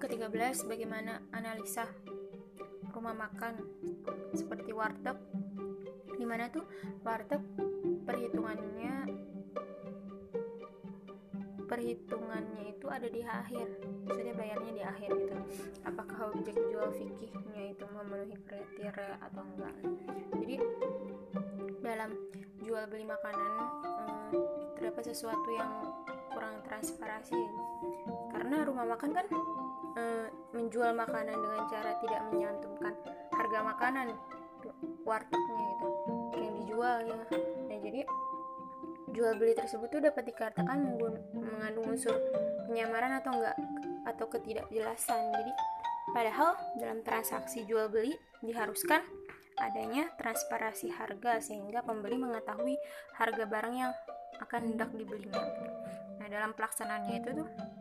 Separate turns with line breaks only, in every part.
ke-12 bagaimana analisa rumah makan seperti warteg? Di mana tuh warteg perhitungannya? Perhitungannya itu ada di akhir. Maksudnya bayarnya di akhir gitu. Apakah objek jual fikihnya itu memenuhi kriteria atau enggak? Jadi dalam jual beli makanan eh, terdapat sesuatu yang kurang transparansi karena rumah makan kan eh, menjual makanan dengan cara tidak menyantumkan harga makanan wartegnya itu yang dijual ya. Nah jadi jual beli tersebut tuh dapat dikatakan mengandung unsur penyamaran atau enggak atau ketidakjelasan. Jadi padahal dalam transaksi jual beli diharuskan adanya transparansi harga sehingga pembeli mengetahui harga barang yang akan hendak dibelinya. Nah dalam pelaksanaannya itu tuh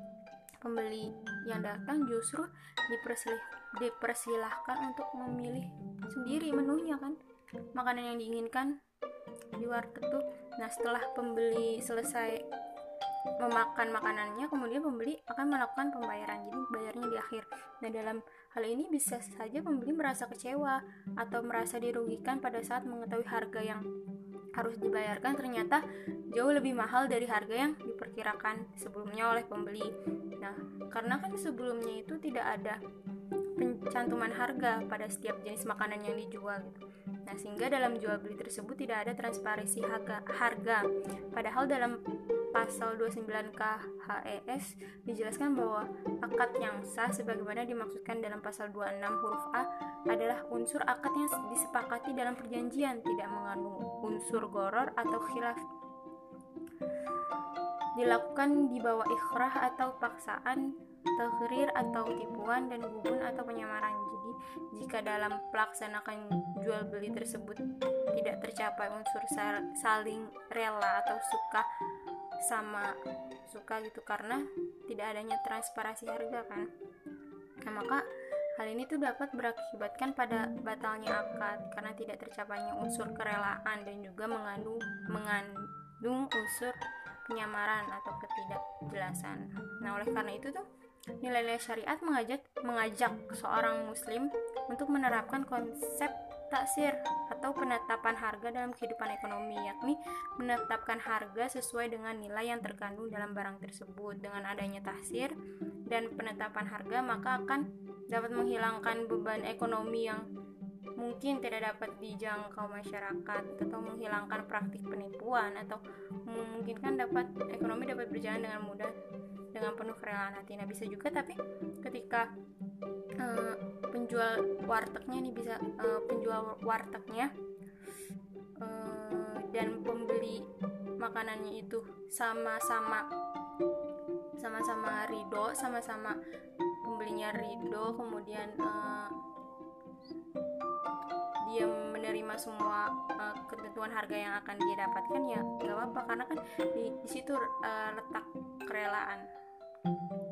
pembeli yang datang justru dipersilahkan untuk memilih sendiri menunya kan. Makanan yang diinginkan di warteg tuh. Nah setelah pembeli selesai memakan makanannya kemudian pembeli akan melakukan pembayaran. Jadi bayarnya di akhir. Nah dalam hal ini bisa saja pembeli merasa kecewa atau merasa dirugikan pada saat mengetahui harga yang harus dibayarkan ternyata jauh lebih mahal dari harga yang diperkirakan sebelumnya oleh pembeli. Nah, karena kan sebelumnya itu tidak ada pencantuman harga pada setiap jenis makanan yang dijual gitu. Nah, sehingga dalam jual beli tersebut tidak ada transparansi harga. harga. Padahal dalam pasal 29 KHES dijelaskan bahwa akad yang sah sebagaimana dimaksudkan dalam pasal 26 huruf A adalah unsur akad yang disepakati dalam perjanjian tidak mengandung unsur goror atau khilaf. Dilakukan di bawah ikhrah atau paksaan tahrir atau tipuan dan gubun atau penyamaran. Jadi jika dalam pelaksanakan jual beli tersebut tidak tercapai unsur saling rela atau suka sama suka gitu karena tidak adanya transparansi harga kan. Nah maka hal ini tuh dapat berakibatkan pada batalnya akad karena tidak tercapainya unsur kerelaan dan juga mengandung mengandung unsur penyamaran atau ketidakjelasan. Nah oleh karena itu tuh nilai-nilai syariat mengajak mengajak seorang muslim untuk menerapkan konsep taksir atau penetapan harga dalam kehidupan ekonomi yakni menetapkan harga sesuai dengan nilai yang terkandung dalam barang tersebut. Dengan adanya taksir dan penetapan harga maka akan dapat menghilangkan beban ekonomi yang mungkin tidak dapat dijangkau masyarakat atau menghilangkan praktik penipuan atau memungkinkan dapat ekonomi dapat berjalan dengan mudah dengan penuh kerelaan hati. Nah bisa juga tapi ketika uh, penjual wartegnya nih bisa uh, penjual wartegnya uh, dan pembeli makanannya itu sama-sama sama-sama ridho sama-sama pembelinya ridho kemudian uh, dia menerima semua uh, ketentuan harga yang akan dia dapatkan ya gak apa-apa karena kan di, di situ uh, letak kerelaan Thank you.